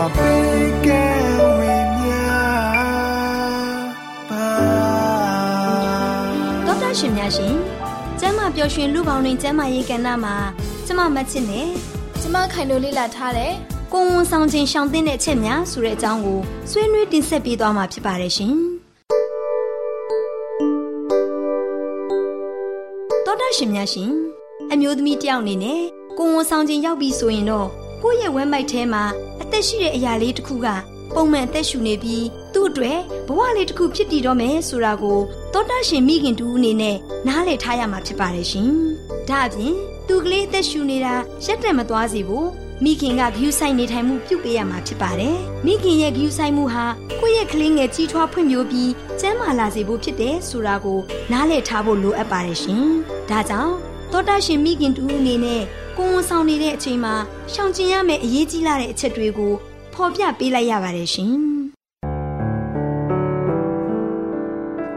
ရှင်များရှင်ကျမ်းမာပျော်ရွှင်လူပေါင်းတွင်ကျမ်းမာရေးကဏ္ဍမှာကျမမချစ်နဲ့ကျမခိုင်လိုလေ့လာထားတယ်ကိုဝန်ဆောင်ခြင်းရှောင်သင့်တဲ့အချက်များဆိုတဲ့အကြောင်းကိုဆွေးနွေးတင်ဆက်ပေးသွားမှာဖြစ်ပါတယ်ရှင်ဒေါက်တာရှင်များရှင်အမျိုးသမီးတစ်ယောက်အနေနဲ့ကိုဝန်ဆောင်ခြင်းရောက်ပြီဆိုရင်တော့ကိုယ့်ရဲ့ဝမ်းမိုက်ထဲမှာအ သက်ရှိတဲ့အရာလေးတစ်ခုကပုံမှန်အသက်ရှူနေပြီးသူ့အတွက်ဘဝလေးတစ်ခုဖြစ်တည်တော့မယ်ဆိုတာကိုသောတာရှင်မိခင်တူအနေနဲ့နားလည်ထားရမှာဖြစ်ပါတယ်ရှင်။ဒါအပြင်သူကလေးအသက်ရှူနေတာရက်တက်မသွားစေဘူးမိခင်ကဂယူဆိုင်နေထိုင်မှုပြုပေးရမှာဖြစ်ပါတယ်။မိခင်ရဲ့ဂယူဆိုင်မှုဟာကိုယ့်ရဲ့ကလေးငယ်ကြီးထွားဖွံ့ဖြိုးပြီးကျန်းမာလာစေဖို့ဖြစ်တယ်ဆိုတာကိုနားလည်ထားဖို့လိုအပ်ပါတယ်ရှင်။ဒါကြောင့် သောတာရှင်မိခင်တူအနေနဲ့ကိုယ်ဝန်ဆောင်နေတဲ့အချိန်မှာရှောင်ကျဉ်ရမယ့်အရေးကြီးလာတဲ့အချက်တွေကိုဖော်ပြပေးလိုက်ရပါတယ်ရှင်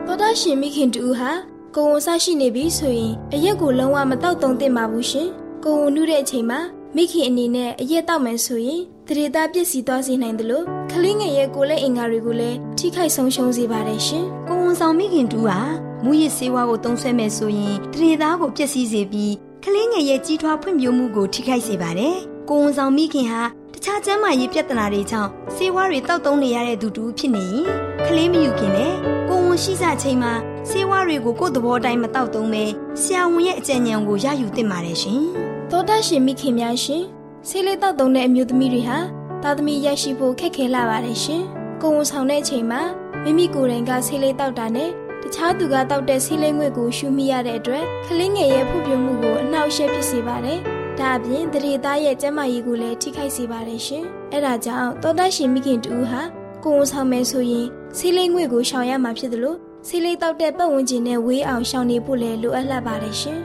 သောတာရှင်မိခင်တူဟာကိုယ်ဝန်ဆရှိနေပြီဆိုရင်အရက်ကိုလုံးဝမတောက်တုံသင့်ပါဘူးရှင်ကိုယ်ဝန်နုတဲ့အချိန်မှာမိခင်အနေနဲ့အရက်တောက်မယ်ဆိုရင်တရေသားပြည့်စည်သွားစေနိုင်တယ်လို့ကလေးငယ်ရဲ့ကိုယ်လက်အင်္ဂါတွေကိုလည်းထိခိုက်ဆုံးရှုံးစေပါတယ်ရှင်။ကိုယ်ဝန်ဆောင်မိခင်တူဟာ မူရစ်ဆေးဝါးကိုသုံးဆွဲမယ်ဆိုရင်တရေသားကိုပျက်စီးစေပြီးကလေးငယ်ရဲ့ကြီးထွားဖွံ့ဖြိုးမှုကိုထိခိုက်စေပါတယ်။ကိုယ်ဝန်ဆောင်မိခင်ဟာတခြားကျန်းမာရေးပြဿနာတွေကြောင့်ဆေးဝါးတွေတောက်သုံးနေရတဲ့သူတူဖြစ်နေရင်ကလေးမယူခင်နဲ့ကိုယ်ဝန်ရှိစချိန်မှာဆေးဝါးတွေကိုကိုယ့်သဘောတိုင်းမတောက်သုံးပဲဆရာဝန်ရဲ့အကြံဉာဏ်ကိုရယူသင့်ပါတယ်ရှင်။သောတာရှင်မိခင်များရှင်ဆေးလေးတောက်တုံတဲ့အမျိုးသမီးတွေဟာသားသမီးရရှိဖို့ခက်ခဲလာပါတယ်ရှင်ကိုယ်ဝန်ဆောင်တဲ့အချိန်မှာမိမိကိုယ်တိုင်ကဆေးလေးတောက်တာနဲ့ တခြားသူကတောက်တဲ့ဆေးလေးငွေကိုရှူမိရတဲ့အတွက်ကလေးငယ်ရဲ့ဖွံ့ဖြိုးမှုကိုအနှောက်အယှက်ဖြစ်စေပါတယ်ဒါအပြင်တရေသားရဲ့ကျန်းမာရေးကိုလည်းထိခိုက်စေပါတယ်ရှင်အဲ့ဒါကြောင့်သောတာရှင်မိခင်တူဟာကိုယ်ဝန်ဆောင်မယ်ဆိုရင်ဆေးလေးငွေကိုရှောင်ရမှာဖြစ်တယ်လို့ဆေးလေးတောက်တဲ့ပတ်ဝန်းကျင်နဲ့ဝေးအောင်ရှောင်နေဖို့လည်းလိုအပ်လာပါတယ်ရှင်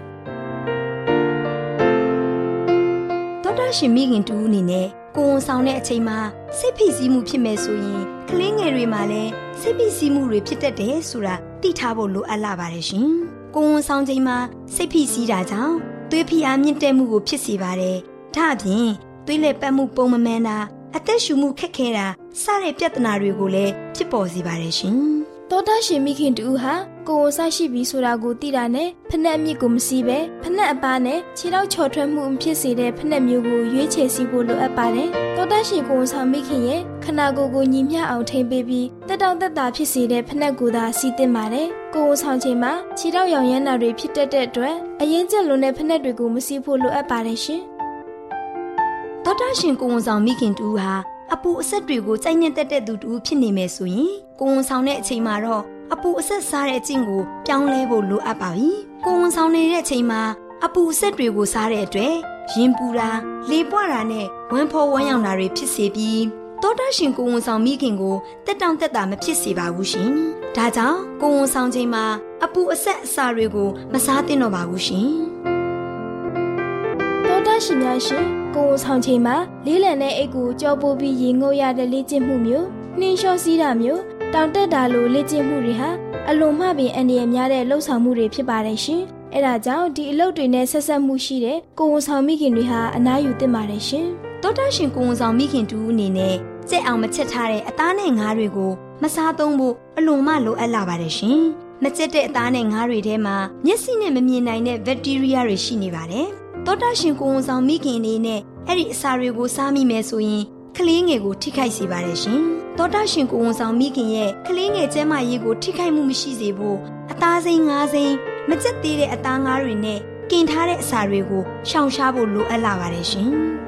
ဒေါက်တာရှင်မိခင်တူအနေနဲ့ကိုယ်ဝန်ဆောင်တဲ့အချိန်မှာစိတ်ဖိစီးမှုဖြစ်မယ်ဆိုရင်ကလေးငယ်တွေမှာလည်းစိတ်ဖိစီးမှုတွေဖြစ်တတ်တယ်ဆိုတာ သိထားဖို့လိုအပ်လာပါတယ်ရှင်။ကိုယ်ဝန်ဆောင်ချိန်မှာစိတ်ဖိစီးတာကြောင့်သွေးဖိအားမြင့်တက်မှုကိုဖြစ်စေပါတယ်။ဒါအပြင်သွေးလက်ပတ်မှုပုံမမှန်တာအသက်ရှူမှုခက်ခဲတာစတဲ့ပြဿနာတွေကိုလည်းဖြစ်ပေါ်စေပါတယ်ရှင်။သောတာရှင်မိခင်တူဟာကိုယ်ဝန်ဆရှိပြီဆိုတာကိုသိတာနဲ့ဖက်နှက်အမြစ်ကိုမစီးပဲဖက်နှက်အပားနဲ့ခြေထောက်ချော်ထွက်မှုမဖြစ်စေတဲ့ဖက်နှက်မျိုးကိုရွေးချယ်စီဖို့လိုအပ်ပါတယ်။သောတာရှင်ကိုယ်ဝန်ဆောင်မိခင်ရဲ့ ခနာကိုယ်ကိုညီမျှအောင်ထိမ့်ပေးပြီးတက်တောင့်တက်တာဖြစ်စေတဲ့ဖက်နှက်ကိုသာစီးသင့်ပါတယ်။ကိုယ်ဝန်ဆောင်ချိန်မှာခြေထောက်ရောင်ရမ်းတာတွေဖြစ်တတ်တဲ့အတွက်အရင်ကျက်လွန်တဲ့ဖက်နှက်တွေကိုမစီးဖို့လိုအပ်ပါတယ်ရှင်။ဒေါက်တာရှင်ကိုဝန်ဆောင်မိခင်တူဟာအပူအဆက်တွေကိုစိုက်ညက်တက်တဲ့သူတူဖြစ်နေမယ်ဆိုရင်ကိုဝန်ဆောင်တဲ့အချိန်မှာတော့အပူအဆက်စားတဲ့အကျင့်ကိုပြောင်းလဲဖို့လိုအပ်ပါပြီ။ကိုဝန်ဆောင်နေတဲ့အချိန်မှာအပူအဆက်တွေကိုစားတဲ့အတွက်ရင်ပူတာလေပွားတာနဲ့ဝမ်းဖောဝမ်းယောင်တာတွေဖြစ်စေပြီး တောတာရှင်ကိုဝန်ဆောင်မိခင်ကိုတက်တောင့်တက်တာမဖြစ်စေပါဘူးရှင်။ဒါကြောင့်ကိုဝန်ဆောင်ချိန်မှာအပူအဆက်အစာတွေကိုမစားသင့်တော့ပါဘူးရှင်။သောတာရှင်များရှင်ကိုယ်ဆောင်ချိန်မှာလေးလံတဲ့အိတ်ကိုကြောပိုးပြီးရေငုပ်ရတဲ့လေ့ကျင့်မှုမျိုးနှင်းလျှောစီးတာမျိုးတောင်တက်တာလိုလေ့ကျင့်မှုတွေဟာအလွန်မှပင်အန္တရာယ်များတဲ့လှုပ်ဆောင်မှုတွေဖြစ်ပါတယ်ရှင်။အဲဒါကြောင့်ဒီအလုပ်တွေနဲ့ဆက်ဆက်မှုရှိတဲ့ကိုယ်ဝန်ဆောင်မိခင်တွေဟာအနားယူသင့်ပါတယ်ရှင်။ တောတာရှင်ကိုယ်ဝန်ဆောင်မိခင်တူအနေနဲ့ကြက်အောင်မချက်ထားတဲ့အသားနဲ့ငါးတွေကိုမစားသုံးဖို့အလွန်မှလိုအပ်လာပါတယ်ရှင်။မကြက်တဲ့အသားနဲ့ငါးတွေထဲမှာမျက်စိနဲ့မမြင်နိုင်တဲ့ဘက်တီးရီးယားတွေရှိနေပါတယ်။တောတာရှင်ကိုယ်ဝန်ဆောင်မိခင်အနေနဲ့အဲ့ဒီအစာတွေကိုစားမိမယ်ဆိုရင်ကလေးငယ်ကိုထိခိုက်စေပါတယ်ရှင်။တောတာရှင်ကိုဝန်ဆောင်မိခင်ရဲ့ကလေးငယ်ကျန်းမာရေးကိုထိခိုက်မှုမရှိစေဖို့အသားစိမ်းငါးစိမ်းမကျက်သေးတဲ့အသားငါးတွေနဲ့ကင်ထားတဲ့အစာတွေကိုရှောင်ရှားဖို့လိုအပ်လာပါတယ်ရှင်။တောတာ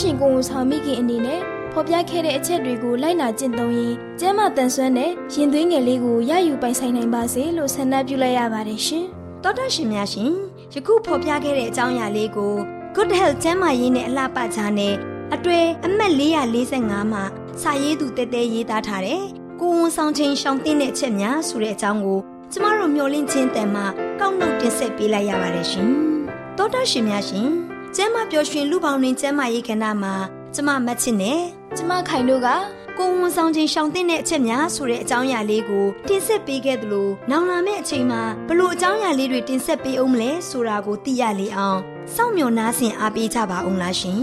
ရှင်ကိုဝန်ဆောင်မိခင်အနေနဲ့ဖော်ပြခဲ့တဲ့အချက်တွေကိုလိုက်နာကျင့်သုံးရင်ကျန်းမာတန်ဆွမ်းတဲ့ရင်သွေးငယ်လေးကိုရယူပိုင်ဆိုင်နိုင်ပါစေလို့ဆန္ဒပြုလိုက်ရပါတယ်ရှင်။တောတာရှင်များရှင်ယခုဖော်ပြခဲ့တဲ့အကြောင်းအရာလေးကို Good Health ကျန်းမာရေးနဲ့အလှပချာနဲ့အတွေ့အမှတ်445မှာစာရေးသူတဲတဲရေးသားထားတဲ့ကိုဝန်ဆောင်ချင်းရှောင်းတင်းတဲ့အချက်များဆိုတဲ့အကြောင်းကိုကျမတို့မျှဝင့်ချင်းတန်မှကောက်နှုတ်တင်ဆက်ပေးလိုက်ရပါတယ်ရှင်။တောတာရှင်များရှင် ကျမ်းမပျော်ရွှင်လူပေါင်းတွင်ကျမ်းမာရေးကဏ္ဍမှာကျမမတ်ချစ်နဲ့ကျမခိုင်တို့ကကိုဝန်ဆောင်ချင်းရှောင်းတင်တဲ့အချက်များဆိုတဲ့အကြောင်းအရာလေးကိုတင်ဆက်ပေးခဲ့သလိုနောင်လာမယ့်အချိန်မှာဘလို့အကြောင်းအရာလေးတွေတင်ဆက်ပေးအောင်မလဲဆိုတာကိုသိရလေအောင်စောင့်မျှော်နားဆင်အားပေးကြပါအောင်လားရှင်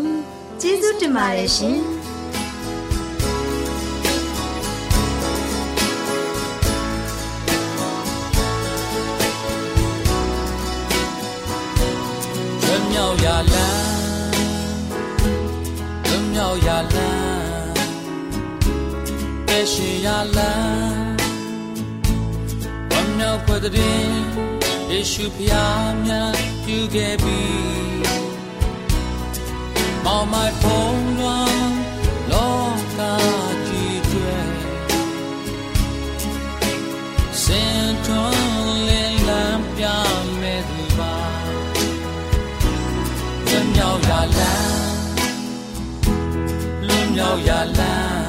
ကျေးဇူးတင်ပါတယ်ရှင် မြောက်ရလန်းမြောက်ရလန်းပဲရှိရလန်းဝမ်းမြောက်ဖွယ်တဲ့ယေရှုဖျားမြတ်ပြုခဲ့ပြီ on my phone လောကကြီးတွေစင်ထွ က်ရလန်းလွန်မြောက်ရလန်း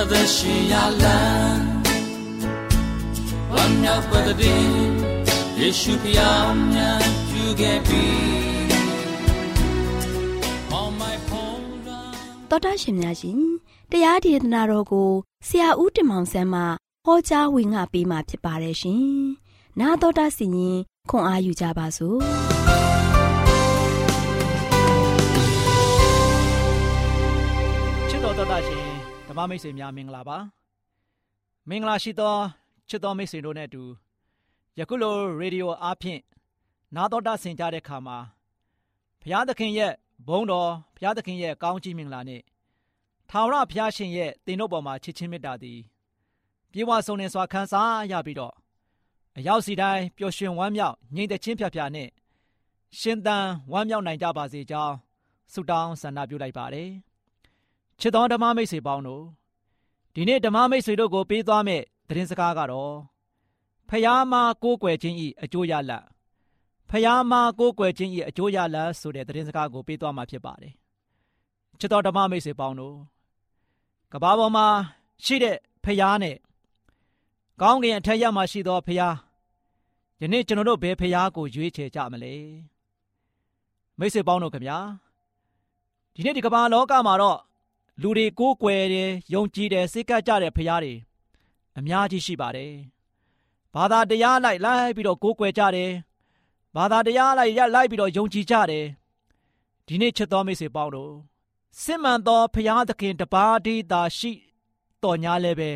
အသက်ရှင်ရလန်းဝမ်းမြောက်ပတ်တဲ့ယေရှုဖျားမြတ်ပြုခဲ့ပြီတော်တာရှင်များရှင်တရားဒေသနာတော်ကိုဆရာဦးတင်မောင်ဆန်းမှဟောကြားဝင်ငါပေးมาဖြစ်ပါတယ်ရှင်။나တော်တာစီရင်ခွန်အားယူကြပါစို့ မ္မမိတ်ဆွေများမင်္ဂလာပါ။မင်္ဂလာရှိသောချစ်တော်မိတ်ဆွေတို့နဲ့အတူယခုလိုရေဒီယိုအားဖြင့်နာတော်တာဆင်ကြတဲ့ခါမှာဘုရားသခင်ရဲ့ဘုန်းတော်ဘုရားသခင်ရဲ့ကောင်းချီးမင်္ဂလာနဲ့ထာဝရဘုရားရှင်ရဲ့တင်တို့ပေါ်မှာချစ်ချင်းမေတ္တာသည်ပြေဝဆုံနေစွာခံစားရပြီးတော့အရောက်စီတိုင်းပျော်ရွှင်ဝမ်းမြောက်ငြိမ်သက်ခြင်းဖြာဖြာနဲ့ရှင်သန်ဝမ်းမြောက်နိုင်ကြပါစေကြောင်းဆုတောင်းဆန္ဒပြုလိုက်ပါတယ် ချစ်တော်ဓမ္မမိတ်ဆွေပေါင်းတို့ဒီနေ့ဓမ္မမိတ်ဆွေတို့ကိုပေးသွားမယ့်သတင်းစကားကတော့ဖယားမကိုးကွယ်ခြင်းဤအကျိုးရလတ်ဖယားမကိုးကွယ်ခြင်း၏အကျိုးရလဒ်ဆိုတဲ့သတင်းစကားကိုပေးသွားမှာဖြစ်ပါတယ်ချစ်တော်ဓမ္မမိတ်ဆွေပေါင်းတို့ကဘာပေါ်မှာရှိတဲ့ဖယားနဲ့ကောင်းကင်အထက်ရမှာရှိသောဖယားယနေ့ကျွန်တော်တို့ဘယ်ဖယားကိုရွေးချယ်ကြမလဲမိတ်ဆွေပေါင်းတို့ခင်ဗျာဒီနေ့ဒီကမ္ဘာလောကမှာတော့ လူတွေကိုးကွယ်တယ်ယုံကြည်တယ်စိတ်ကပ်ကြတဲ့ဖယားတွေအများကြီးရှိပါတယ်ဘာသာတရားလိုက်လိုက်ပြီးတော့ကိုးကွယ်ကြတယ်ဘာသာတရားလိုက်ရလိုက်ပြီးတော့ယုံကြည်ကြတယ်ဒီနေ့ချစ်တော်မိတ်ဆွေပေါင်းတို့စစ်မှန်သောဖရာသခင်တပါးတည်းသာရှိတော်ညာလည်းပဲ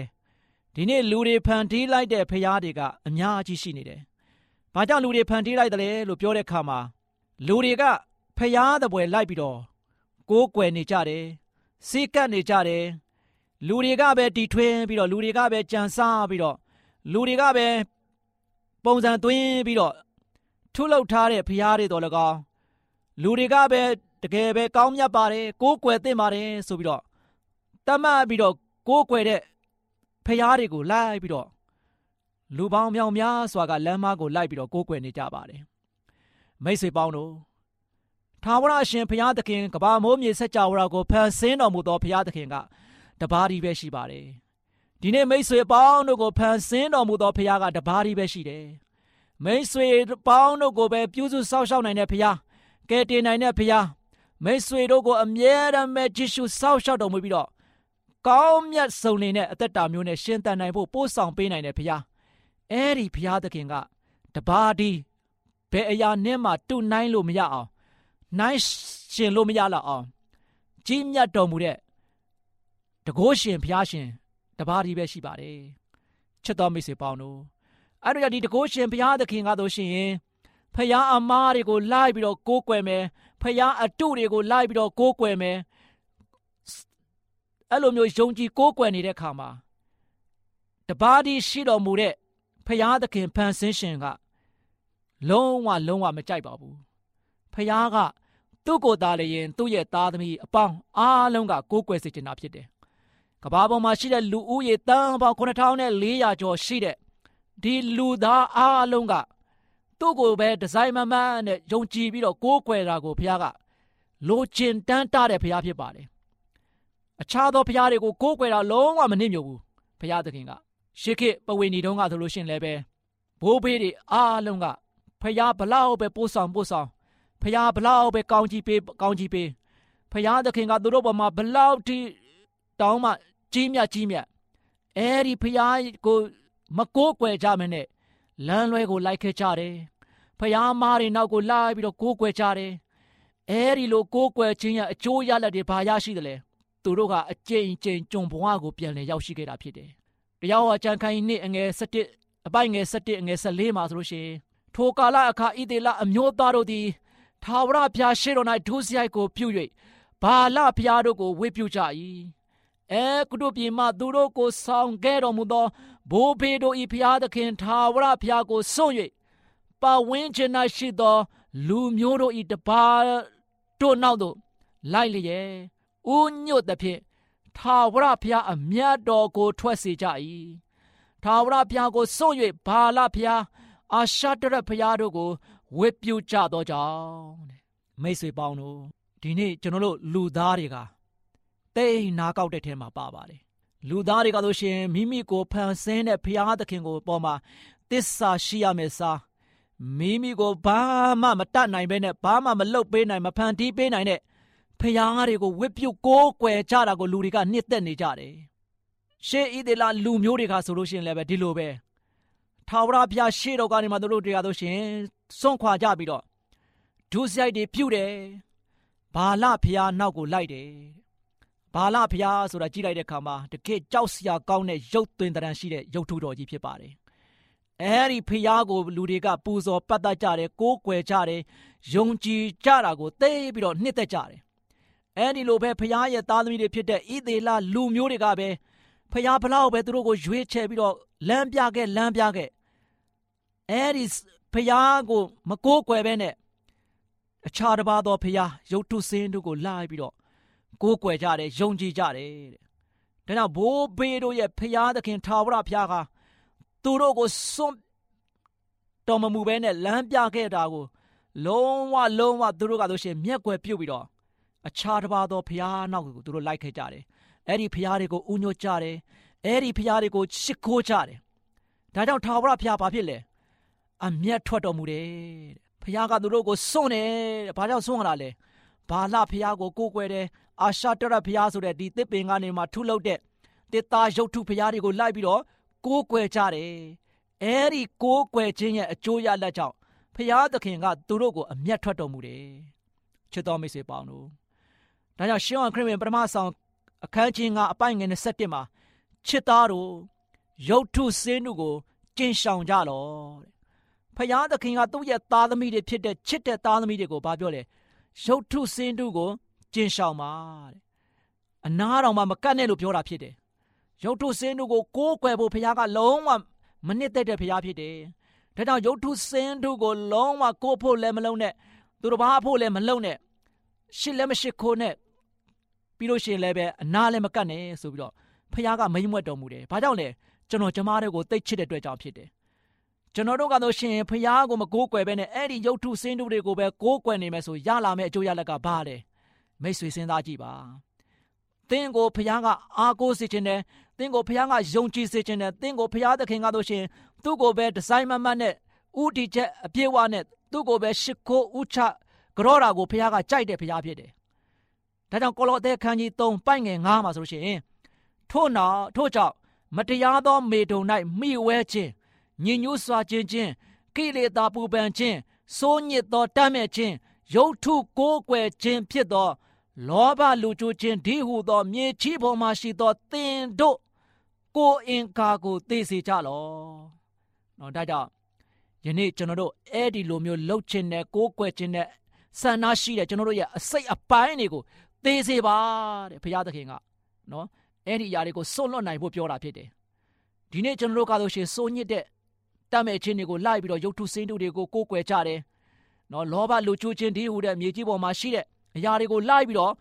ဒီနေ့လူတွေဖန်တီးလိုက်တဲ့ဖရာတွေကအများကြီးရှိနေတယ်။ဘာကြောင့်လူတွေဖန်တီးလိုက်တယ်လဲလို့ပြောတဲ့အခါမှာလူတွေကဖရာသပွဲလိုက်ပြီးတော့ကိုးကွယ်နေကြတယ်။ စိတ်ကပ်နေကြတယ်။လူတွေကပဲတီထွင်းပြီးတော့လူတွေကပဲကြံစားပြီးတော့လူတွေကပဲပုံစံသွင်းပြီးတော့ထုလုပ်ထားတဲ့ဖျားတွေတော်၎င်းလူတွေကပဲတကယ်ပဲကောင်းမြတ်ပါတယ်ကိုးကွယ်သင့်ပါတယ်ဆိုပြီးတော့တတ်မှတ်ပြီးတော့ကိုးကွယ်တဲ့ဖျားတွေကိုလိုက်ပြီးတော့လူပေါင်းမြောင်များစွာကလမ်းမကိုလိုက်ပြီးတော့ကိုးကွယ်နေကြပါတယ်မိတ်ဆွေပေါင်းတို့ ထာဝရအရှင်ဘုရားသခင်ကဘာမိုးမြေဆက်ကြဝဠာကိုဖန်ဆင်းတော်မူသောဘုရားသခင်ကတပါးဒီပဲရှိပါတယ်ဒီနေ့မိတ်ဆွေပေါင်းတို့ကိုဖန်ဆင်းတော်မူသောဘုရားကတပါးဒီပဲရှိတယ်မိတ်ဆွေပေါင်းတို့ကိုပဲပြုစုစောင့်ရှောက်နိုင်တဲ့ဖခင်ကယ်တင်နိုင်တဲ့ဖခင်မိတ်ဆွေတို့ကိုအမြဲတမ်းပဲကြည့်ရှုစောင့်ရှောက်တော်မူပြီးတော့ကောင်းမြတ်ဆုံးနေတဲ့အသက်တာမျိုးနဲ့ရှင်သန်နိုင်ဖို့ပို့ဆောင်ပေးနိုင်တဲ့ဖခင်အဲ့ဒီဖခင်သခင်ကတပါးဒီဘယ်အရာနဲ့မှတူနိုင်လို့မရအောင် နိုင်ရှင်လို့မရလောက်အောင်ကြီးမြတ်တော်မူတဲ့တကိုးရှင်ဖျားရှင်တပါးဒီပဲရှိပါတယ်ချစ်တော်မိတ်ဆွေပေါင်းတို့အဲ့တော့ဒီတကိုးရှင်ဘုရားသခင်ကတော့ရှင်ရင်ဖျားအမားတွေကိုလိုက်ပြီးတော့ကိုးကွယ်မယ်ဖျားအတုတွေကိုလိုက်ပြီးတော့ကိုးကွယ်မယ်အဲ့လိုမျိုးယုံကြည်ကိုးကွယ်နေတဲ့ခါမှာတပါးဒီရှိတော်မူတဲ့ဖျားသခင်ဖန်ဆင်းရှင်ကလုံးဝလုံးဝမကြိုက်ပါဘူးဖျားက သူ့ကိုယ်သားလည်းရင်သူ့ရဲ့သားသမီးအပေါင်းအားလုံးကကိုးကွယ်စေချင်တာဖြစ်တယ်ကဘာပေါ်မှာရှိတဲ့လူဦးရေတန်းပေါင်း9400ကျော်ရှိတဲ့ဒီလူသားအားလုံးကသူ့ကိုပဲဒီဇိုင်းမမန်းနဲ့ယုံကြည်ပြီးတော့ကိုးကွယ်တာကိုဘုရားကလိုချင်တန်းတတဲ့ဘုရားဖြစ်ပါတယ်အခြားသောဘုရားတွေကိုကိုးကွယ်တာလုံးဝမနှိမ့်ညွတ်ဘူးဘုရားသခင်ကရှေးခေတ်ပဝေဏီတုန်းကဆိုလို့ရှိရင်လည်းပဲဘိုးဘေးတွေအားလုံးကဖျားဘလောက်ပဲပို့ဆောင်ပို့ဆောင် ဖျားဘလောက်ပဲကောင်းကြီးပေးကောင်းကြီးပေးဖျားသခင်ကသူတို့ဘမှာဘလောက်ထိတောင်းမှကြီးမြတ်ကြီးမြတ်အဲဒီဖျားကိုမကိုးကွယ်ကြမနဲ့လမ်းလွဲကိုလိုက်ခဲ့ကြတယ်ဖျားမားတွေနောက်ကိုလိုက်ပြီးတော့ကိုးကွယ်ကြတယ်အဲဒီလိုကိုးကွယ်ခြင်းရဲ့အကျိုးရလဒ်တွေဘာရရှိတယ်လဲသူတို့ကအကျဉ်းကျဉ်ကြုံဘဝကိုပြန်လည်ရောက်ရှိခဲ့တာဖြစ်တယ်တရားဟောကြံခိုင်းနှစ်အငယ်7အပိုင်ငယ်7အငယ်14မှာဆိုလို့ရှိရင်ထိုကာလအခါဣသေလအမျိုးသားတို့သည် ထာဝရဘုရားရှေ့တော်၌ဒုစရိုက်ကိုပြု၍ဘာလဘုရားတို့ကိုဝေပြုကြ၏အဲကုတို့ပြည်မှသူတို့ကိုဆောင်ခဲ့တော်မူသောဘိုးဘေးတို့ဤဘုရားသခင်ထာဝရဘုရားကိုစွန့်၍ပဝင်းချင်၌ရှိသော လူမျိုးတို့ဤတပါတို့နောက်သို့လိုက်လျက်ဥညွတ်သဖြင့်ထာဝရဘုရားအမြတ်တော်ကိုထွက်စေကြ၏ထာဝရဘုရားကိုစွန့်၍ဘာလဘုရားအာရှတရဘုရားတို့ကို ဝစ်ပြုကြသောကြောင့်မိတ်ဆွေပေါင်းတို့ဒီနေ့ကျွန်တော်တို့လူသားတွေကတိတ်နာကောက်တဲ့ထဲမှာပါပါတယ်လူသားတွေကဆိုရှင်မိမိကိုဖန်ဆင်းတဲ့ဘုရားသခင်ကိုပေါ်မှာတစ္ဆာရှိရမယ်စားမိမိကိုဘာမှမတတ်နိုင်ဘဲနဲ့ဘာမှမလုပ်ပေးနိုင်မဖန်တီးပေးနိုင်တဲ့ဖရားတွေကိုဝစ်ပြုတ်ကိုးကွယ်ကြတာကိုလူတွေကနှစ်သက်နေကြတယ်ရှေးဣသေလလူမျိုးတွေကဆိုလို့ရှိရင်လည်းပဲဒီလိုပဲ ထာဝရဘုရားရှေ့တော်ကနေမှတို့တို့တရားဆိုရှင်စွန့်ခွာကြပြီးတော့ဒုစရိုက်တွေပြုတ်တယ်ဘာလဘုရားနောက်ကိုလိုက်တယ်ဘာလဘုရားဆိုတာကြည့်လိုက်တဲ့အခါမှာတကယ်ကြောက်စရာကောင်းတဲ့ရုပ်သွင်းတရံရှိတဲ့ရုပ်ထုတော်ကြီးဖြစ်ပါတယ်အဲဒီဖျားကိုလူတွေကပူဇော်ပတ်သက်ကြတယ်ကိုးကွယ်ကြတယ်ယုံကြည်ကြတာကိုသိပြီးတော့နှစ်သက်ကြတယ်အဲဒီလိုပဲဖျားရဲ့သားသမီးတွေဖြစ်တဲ့ဣသေလလူမျိုးတွေကပဲ ဖျားဘလောက်ပဲသူတို့ကိုရွေးချယ်ပြီးတော့လမ်းပြခဲ့လမ်းပြခဲ့အဲဒီဖျားကိုမကိုးကွယ်ပဲနဲ့အခြားတစ်ပါးသောဖျားရုပ်ထုစင်းတို့ကိုလာပြီးတော့ကိုးကွယ်ကြတယ်ယုံကြည်ကြတယ်တဲ့ဒါကြောင့်ဘိုးဘေးတို့ရဲ့ဖျားသခင်ထာဝရဘုရားကသူတို့ကိုစွန့်တော်မမူပဲနဲ့လမ်းပြခဲ့တာကိုလုံးဝလုံးဝသူတို့ကဆိုရှင်မျက်ွယ်ပြုတ်ပြီးတော့အခြားတစ်ပါးသောဖျားနောက်ကိုသူတို့လိုက်ခဲ့ကြတယ် အဲ့ဒီဖျားတွေကိုဥညွတ်ကြတယ်အဲ့ဒီဖျားတွေကိုရှ िख ိုးကြတယ်ဒါကြောင့်ထာဝရဘုရားဘာဖြစ်လဲအမျက်ထွက်တော်မူတယ်ဖျားကသူတို့ကိုစွန့်တယ်ဘာကြောင့်စွန့်ရတာလဲဘာလဖျားကိုကိုးကွယ်တယ်အာရှတရဖျားဆိုတဲ့ဒီတစ်ပင်ကနေမှထုလုပ်တဲ့တစ်သားရုပ်ထုဖျားတွေကိုလိုက်ပြီးတော့ကိုးကွယ်ကြတယ်အဲ့ဒီကိုးကွယ်ခြင်းရဲ့အကျိုးရလဒ်ကြောင့်ဖျားသခင်ကသူတို့ကိုအမျက်ထွက်တော်မူတယ်ချစ်တော်မိတ်ဆွေပေါင်းတို့ဒါကြောင့်ရှင်းအောင်ခရစ်ဝင်ပထမဆောင် အခန်းကြီး9အပိုင်ငယ်27မှာချစ်သားတို့ရုပ်ထုစင်းတို့ကိုကျင့်ဆောင်ကြလောတဲ့ဖျားသခင်ကသူ့ရဲ့သားသမီးတွေဖြစ်တဲ့ချစ်တဲ့သားသမီးတွေကိုဘာပြောလဲရုပ်ထုစင်းတို့ကိုကျင့်ဆောင်ပါတဲ့အနာတော်မှာမကတ်နဲ့လို့ပြောတာဖြစ်တယ်ရုပ်ထုစင်းတို့ကိုကိုးကွယ်ဖို့ဘုရားကလုံးဝမနစ်သက်တဲ့ဘုရားဖြစ်တယ်ဒါကြောင့်ရုပ်ထုစင်းတို့ကိုလုံးဝကိုးဖို့လည်းမလုံးနဲ့သူတို့ဘာဖို့လည်းမလုံးနဲ့ရှစ်လည်းမရှိခိုးနဲ့ ပြီးလို့ရှိရင်လည်းပဲအနာလည်းမကတ်နဲ့ဆိုပြီးတော့ဖခင်ကမိမ့်မွက်တော်မူတယ်။ဘာကြောင့်လဲကျွန်တော်ကျမတို့ကိုတိတ်ချစ်တဲ့အတွက်ကြောင့်ဖြစ်တယ်။ကျွန်တော်တို့ကတော့ရှင်ဖခင်ကိုမကိုးကွယ်ပဲနဲ့အဲ့ဒီရုပ်ထုစင်းတို့တွေကိုပဲကိုးကွယ်နေမယ်ဆိုရလာမယ့်အကျိုးရလက်ကဘာလဲ။မိတ်ဆွေစဉ်းစားကြည့်ပါ။သင်ကိုဖခင်ကအားကိုးစေခြင်းနဲ့သင်ကိုဖခင်ကယုံကြည်စေခြင်းနဲ့သင်ကိုဖခင်သခင်ကတို့ရှင်သူ့ကိုပဲဒီဇိုင်းမမတ်နဲ့ဥတီချက်အပြည့်ဝနဲ့သူ့ကိုပဲရှ िख ိုးဥချကြောတာကိုဖခင်ကကြိုက်တဲ့ဖခင်ဖြစ်တယ်။ ဒါကြောင့်ကောလောသဲခန်းကြီး3ပိုက်ငယ်9မှာဆိုလို့ရှိရင်ထို့နောက်ထို့ကြောင့်မတရားသောမေတုံ၌မိဝဲခြင်းညဉ့်ညူးစွာခြင်းချင်းကိလေသာပူပန်ခြင်းစိုးညစ်သောတမ်းမဲ့ခြင်းရုပ်ထုကိုးကွယ်ခြင်းဖြစ်သော လောဘလူကျူးခြင်းဒီဟုသော မြေကြီးပေါ်မှရှိသောသင်တို့ကိုအင်ကာကိုသိစေကြလော။နော်ဒါကြောင့်ယနေ့ကျွန်တော်တို့အဲ့ဒီလိုမျိုးလှုပ်ခြင်းနဲ့ကိုးကွယ်ခြင်းနဲ့ဆန္ဒရှိတဲ့ကျွန်တော်တို့ရဲ့အစိတ်အပိုင်းတွေကို သိစေပါတဲ့ဘုရားသခင်ကနော်အဲ့ဒီຢာတွေကိုစွန့်လွတ်နိုင်ဖို့ပြောတာဖြစ်တယ်။ဒီနေ့ကျွန်တော်တို့ကားလို့ရှိရင်စိုးညစ်တဲ့တတ်မဲ့ခြင်းတွေကိုလိုက်ပြီးတော့ရုပ်ထုစင်းတုတွေကိုကိုးကွယ်ကြတယ်။နော်လောဘလူချိုးခြင်းဒီဟူတဲ့မြေကြီးပေါ်မှာရှိတဲ့အရာတွေကိုလိုက်ပြီးတော့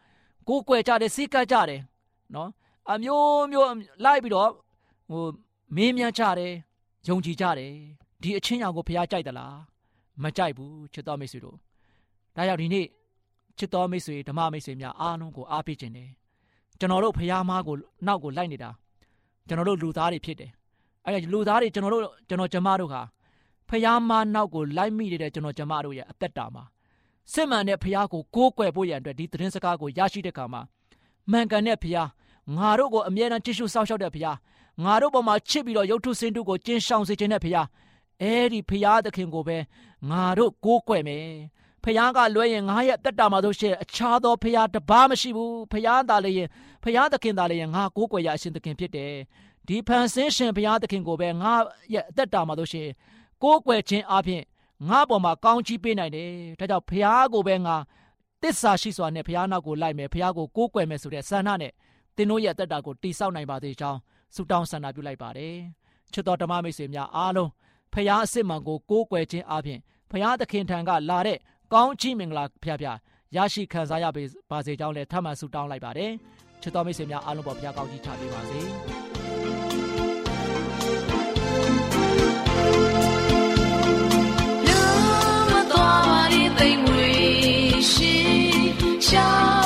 ကိုးကွယ်ကြတယ်စိတ်ကပ်ကြတယ်။နော်အမျိုးမျိုးလိုက်ပြီးတော့ဟိုမင်းမြန်းကြတယ်ယုံကြည်ကြတယ်ဒီအချင်းရောင်ကိုဖះကြိုက်သလားမကြိုက်ဘူးချစ်တော်မိတ်ဆွေတို့ဒါကြောင့်ဒီနေ့ ချစ်တော်မိတ်ဆွေဓမ္မမိတ်ဆွေများအားလုံးကိုအားပေးခြင်းတယ်ကျွန်တော်တို့ဖះမားကိုနောက်ကိုလိုက်နေတာကျွန်တော်တို့လူသားတွေဖြစ်တယ်အဲ့ဒါလူသားတွေကျွန်တော်တို့ကျွန်တော်ကျမတို့ဟာဖះမားနောက်ကိုလိုက်မိနေတဲ့ကျွန်တော်ကျမတို့ရဲ့အသက်တာမှာစစ်မှန်တဲ့ဖះကိုကိုးကွယ်ဖို့ရန်အတွက်ဒီသတင်းစကားကိုရရှိတဲ့အခါမှာမှန်ကန်တဲ့ဖះငါတို့ကိုအမြဲတမ်းကြည့်ရှုစောင့်ရှောက်တဲ့ဖះငါတို့ပေါ်မှာချစ်ပြီးတော့ရုပ်ထုစင်းတုကိုကျင်းရှောင်စေခြင်းနဲ့ဖះအဲ့ဒီဖះသခင်ကိုပဲငါတို့ကိုးကွယ်မယ် ဖះကလွှဲရင်ငါရဲ့တက်တာမှာဆိုရှင်အခြားသောဖះတပါးမရှိဘူးဖះသားလည်းရင်ဖះသခင်သားလည်းရင်ငါကိုးကွယ်ရအရှင်သခင်ဖြစ်တယ်ဒီဖန်ဆင်းရှင်ဖះသခင်ကိုပဲငါရဲ့အသက်တာမှာဆိုရှင်ကိုးကွယ်ခြင်းအပြင်ငါပေါ်မှာကောင်းချီးပေးနိုင်တယ်ဒါကြောင့်ဖះကိုပဲငါတစ္ဆာရှိစွာနဲ့ဖះနောက်ကိုလိုက်မယ်ဖះကိုကိုးကွယ်မယ်ဆိုတဲ့ဆန္ဒနဲ့သင်တို့ရဲ့အသက်တာကိုတိဆောက်နိုင်ပါသေးကြောင်းဆုတောင်းဆန္ဒပြုလိုက်ပါတယ်ချစ်တော်ဓမ္မမိတ်ဆွေများအားလုံးဖခင်အစစ်မှန်ကိုကိုးကွယ်ခြင်းအပြင်ဖခင်သခင်ထံကလာတဲ့ ကောင်းချီးမင်္ဂလာဖျားဖျားရရှိခံစားရပါစေကြောင်းလည်းထပ်မံဆုတောင်းလိုက်ပါတယ်ချစ်တော်မိတ်ဆွေများအားလုံးပေါ်ဖခင်ကောင်းချီးချပေးပါစေလူမတော်ပါရင်သိမ့်မွေရှိရှော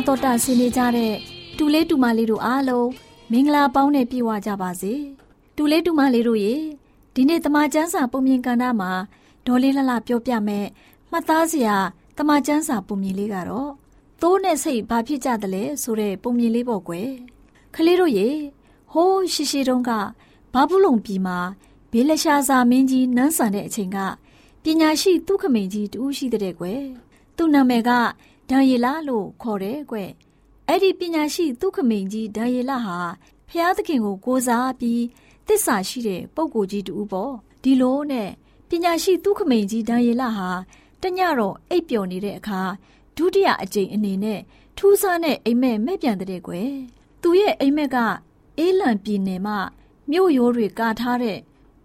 နာတော်တာဆင်းနေကြတဲ့တူလေးတူမလေးတို့အားလုံးမင်္ဂလာပေါင်းနဲ့ပြည့်ဝကြပါစေတူလေးတူမလေးတို့ရေဒီနေ့တမချန်းစာပုံမြင်ကန်တာမှာဒေါ်လေးလှလှပြောပြမယ်မှတ်သားစရာတမချန်းစာပုံမြင်လေးကတော့သိုးနဲ့စိတ်ဘာဖြစ်ကြသလဲဆိုတဲ့ပုံမြင်လေးပေါ့ကွယ်ခလေးတို့ရေဟိုးရှိရှိတုန်းကဘာဘူးလုံပြည်မှာဘေးလက်ရှာစာမင်းကြီးနန်းဆန်တဲ့အချိန်ကပညာရှိသူခမိန်ကြီးတူရှိတဲ့ကွယ်သူ့နာမည်က ဒံယေလလို့ခေါ်တယ်ကွယ်အဲ့ဒီပညာရှိသူခမိန်ကြီးဒံယေလဟာဖျားသခင်ကိုကိုးစားပြီးတစ္ဆာရှိတဲ့ပုဂ္ဂိုလ်ကြီးတူပေါ့ဒီလိုနဲ့ပညာရှိသူခမိန်ကြီးဒံယေလဟာတညတော့အိပ်ပျော်နေတဲ့အခါဒုတိယအကြိမ်အနေနဲ့ထူးဆန်းတဲ့အိမ်မက်မဲ့ပြန်တဲ့ကွယ်သူရဲ့အိမ်မက်ကအေးလံပြည်နယ်မှာမြို့ရိုးတွေကာထားတဲ့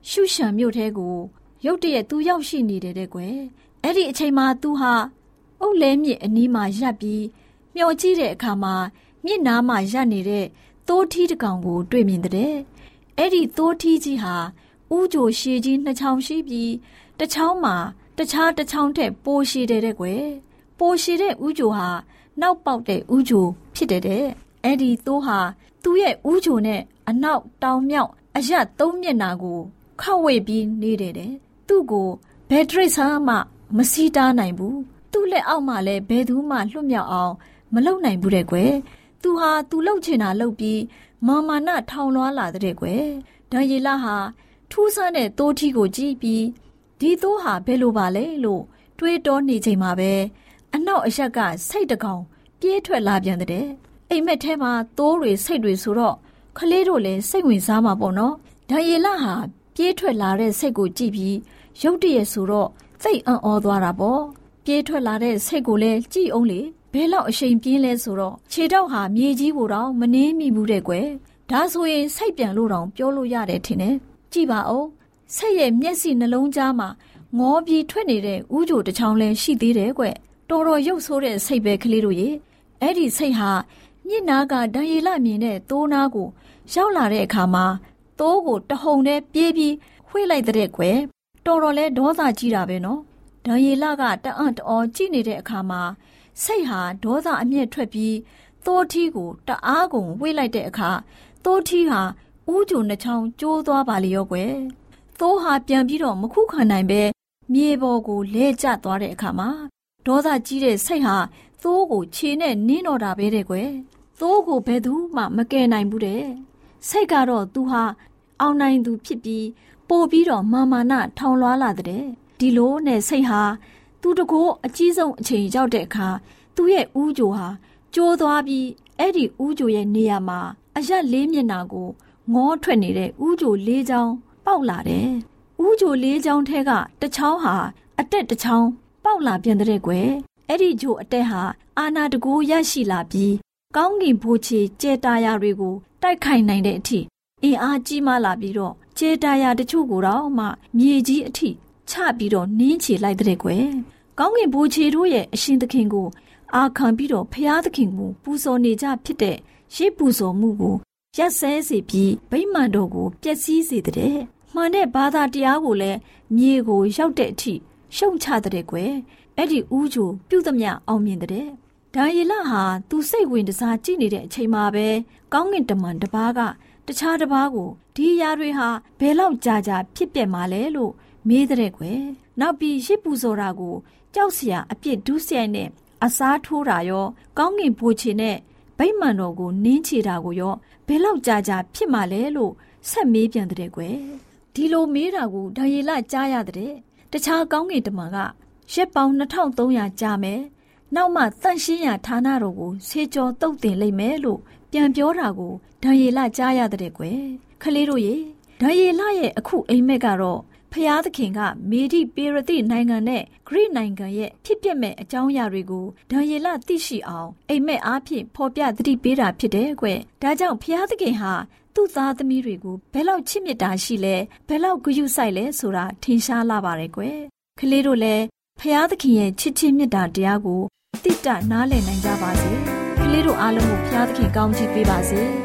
ရှုရှံမြို့ထဲကိုရုတ်တရက်သူရောက်ရှိနေတယ်တဲ့ကွယ်အဲ့ဒီအချိန်မှာသူဟာ အုတ်လဲမြစ်အနီးမှာရပ်ပြီးမျောကြည့်တဲ့အခါမှာမြစ်နားမှာရပ်နေတဲ့သိုးထီးတစ်ကောင်ကို တွေ့မြင်တဲ့အဲ့ဒီသိုးထီးကြီးဟာဥကြိုရှည်ကြီးနှစ်ချောင်းရှိပြီးတစ်ချောင်းမှာတခြားတစ်ချောင်းထက်ပိုရှည်တယ်တဲ့ကွယ်ပိုရှည်တဲ့ဥကြိုဟာနောက်ပေါက်တဲ့ဥကြိုဖြစ်တယ်တဲ့အဲ့ဒီသိုးဟာသူ့ရဲ့ဥကြိုနဲ့အနောက်တောင်မြောက်အရသုံးမျက်နာကိုခောက်ဝေပြီးနေတယ်တဲ့သူ့ကိုဘယ်တရိတ်ဆာမှမစီးတားနိုင်ဘူး သူ့လက်အောက်မှာလည်းဘယ်သူမှလွတ်မြောက်အောင် မလုပ်နိုင်ဘူးတဲ့ကွယ်သူဟာသူလှုပ်ချင်တာလှုပ်ပြီးမာမာနထောင်လွှားလာတဲ့ကွယ်ဒံရီလာဟာထူးဆန်းတဲ့တိုးထီကိုကြည့်ပြီးဒီသိုးဟာဘယ်လိုပါလဲလို့တွေးတောနေချိန်မှာပဲအနောက်အရက်ကစိတ်တကောင်ပြေးထွက်လာပြန်တဲ့အိမ်မက်ထဲမှာသိုးတွေစိတ်တွေဆိုတော့ခလေးတို့လည်းစိတ်ဝင်စားမှာပေါ့နော်ဒံရီလာဟာပြေးထွက်လာတဲ့စိတ်ကိုကြည့်ပြီးရုတ်တရက်ဆိုတော့စိတ်အံ့ဩသွားတာပေါ့ ပြေးထွက်လာတဲ့စိတ်ကိုလည်းကြည့်အောင်လေဘဲလောက်အရှိန်ပြင်းလဲဆိုတော့ခြေထောက်ဟာမြေကြီးကိုတော့မနှင်းမိဘူးတဲ့ကွယ်ဒါဆိုရင်စိတ်ပြန်လို့တောင်ပြောလို့ရတယ်ထင်တယ်ကြည့်ပါဦးစိတ်ရဲ့မျက်စိနှလုံးသားမှာငေါပြီးထွက်နေတဲ့ဥကြိုတစ်ချောင်းလဲရှိသေးတယ်ကွတော်တော်ရုပ်ဆိုးတဲ့စိတ်ပဲကလေးတို့ရေအဲ့ဒီစိတ်ဟာမြစ်နာကဒံရီလမြင်တဲ့သိုးနာကိုရောက်လာတဲ့အခါမှာသိုးကိုတဟုန်နဲ့ပြေးပြီးဝှေ့လိုက်တဲ့ကွယ်တော်တော်လဲဒေါသကြီးတာပဲနော် ဒံရီလကတအံ့တော်ကြည့်နေတဲ့အခါမှာစိတ်ဟာဒေါသအမျက်ထွက်ပြီးသိုးထီးကိုတအားကုန်ဝှေ့လိုက်တဲ့အခါသိုးထီးဟာဥကြုံနှချောင်းကျိုးသွားပါလေရောကွယ်သိုးဟာပြန်ပြီးတော့မခုခံနိုင်ပဲမြေပေါ်ကိုလဲကျသွားတဲ့အခါမှာဒေါသကြီးတဲ့စိတ်ဟာသိုးကိုခြေနဲ့နင်းတော့တာပဲတဲ့ကွယ်သိုးကိုဘယ်သူမှမကယ်နိုင်ဘူးတဲ့စိတ်ကတော့သူဟာအောင်နိုင်သူဖြစ်ပြီးပို့ပြီးတော့မာမာနထောင်လွှားလာတဲ့ ဒီလိုနဲ့စိတ်ဟာသူတကိုးအကြီးဆုံးအချိန်ရောက်တဲ့အခါသူ့ရဲ့ဥကြိုဟာကျိုးသွားပြီးအဲ့ဒီဥကြိုရဲ့နေရာမှာအရက်လေးမျက်နှာကိုငေါထွက်နေတဲ့ဥကြိုလေးချောင်းပေါက်လာတယ်။ဥကြိုလေးချောင်းထဲကတချောင်းဟာအတက်တချောင်းပေါက်လာပြန်တဲ့ကွယ်။အဲ့ဒီဂျိုအတက်ဟာအာနာတကူရရှိလာပြီးကောင်းကင်ဘိုးချေကျဲတာယာတွေကိုတိုက်ခိုက်နိုင်တဲ့အထိအင်အားကြီးမားလာပြီးတော့ကျဲတာယာတချို့ကိုတော့မှမြေကြီးအထိ ချပြီးတော့နင်းချေလိုက်တဲ့ကွယ်။ကောင်းကင်ဘိုးချေတို့ရဲ့အရှင်သခင်ကို အာခံပြီးတော့ဖျားသခင်ကိုပူဇော်နေကြဖြစ်တဲ့ရှေးပူဇော်မှုကိုရက်စဲစေပြီးဗိမာန်တော်ကိုပျက်စီးစေတဲ့မှန်တဲ့ဘာသာတရားကိုလည်းမြေကိုရောက်တဲ့အထိရှုံချတဲ့ကွယ်အဲ့ဒီဥကြိုပြုသမျှအောင်မြင်တဲ့ဒါယေလဟာသူစိတ်ဝင်တစားကြည့်နေတဲ့အချိန်မှာပဲကောင်းကင်တမန်တစ်ပါးကတခြားတစ်ပါးကိုဒီအရာတွေဟာဘယ်လောက်ကြာကြာဖြစ်ပျက်มาလဲလို့ မေးတဲ့ကွယ်နောက်ပြီးရှစ်ပူဇော်တာကိုကြောက်စရာအပြစ်ဒုစရိုက်နဲ့အစားထိုးတာရောကောင်းကင်ဘိုးချေနဲ့ဗိမာန်တော်ကိုနင်းချတာကိုရောဘယ်လောက်ကြာကြာဖြစ်မှလဲလို့ဆက်မေးပြန်တဲ့ကွယ်ဒီလိုမေးတာကိုဒါရီလကြားရတဲ့တခြားကောင်းကင်တမန်ကရက်ပေါင်း2300ကြာမယ်နောက်မှတန့်ရှင်းရာဌာနတော်ကိုဆေးကြောတုတ်တင်လိုက်မယ်လို့ပြန်ပြောတာကိုဒါရီလကြားရတဲ့ကွယ်ခလေးတို့ရေဒါရီလရဲ့အခုအိမ်မက်ကတော့ ဖျားသခင်ကမေဒီပေရတိနိုင်ငံနဲ့ဂရိနိုင်ငံရဲ့ဖြစ်ပျက်မဲ့အကြောင်းအရာတွေကိုဒံယေလသိရှိအောင်အိမ်မက်အားဖြင့်ဖော်ပြသတိပေးတာဖြစ်တယ်ကွ။ဒါကြောင့်ဖျားသခင်ဟာသူ့သားသမီးတွေကိုဘယ်လောက်ချစ်မြတ်တာရှိလဲဘယ်လောက်ဂရုစိုက်လဲဆိုတာထင်ရှားလာပါတယ်ကွ။ကလေးတို့လည်းဖျားသခင်ရဲ့ချစ်ချင်းမြတ်တာတရားကိုတိတနားလည်နိုင်ကြပါစေ။ကလေးတို့အားလုံးကိုဖျားသခင်ကောင်းချီးပေးပါစေ။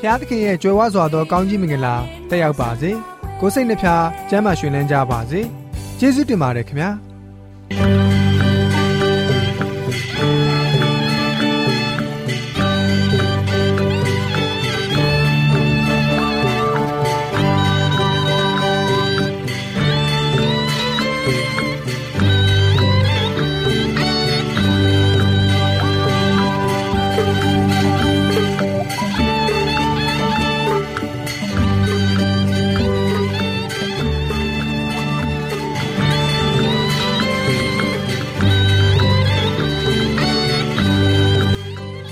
ဖျားသခင်ရဲ့ကြွယ်ဝစွာသောကောင်းကြီးမင်္ဂလာတက်ရောက်ပါစေ။ကိုယ်စိတ်နှဖျားစမ်းမွှေလန်းကြပါစေ။ကျေးဇူးတင်ပါတယ်ခင်ဗျာ။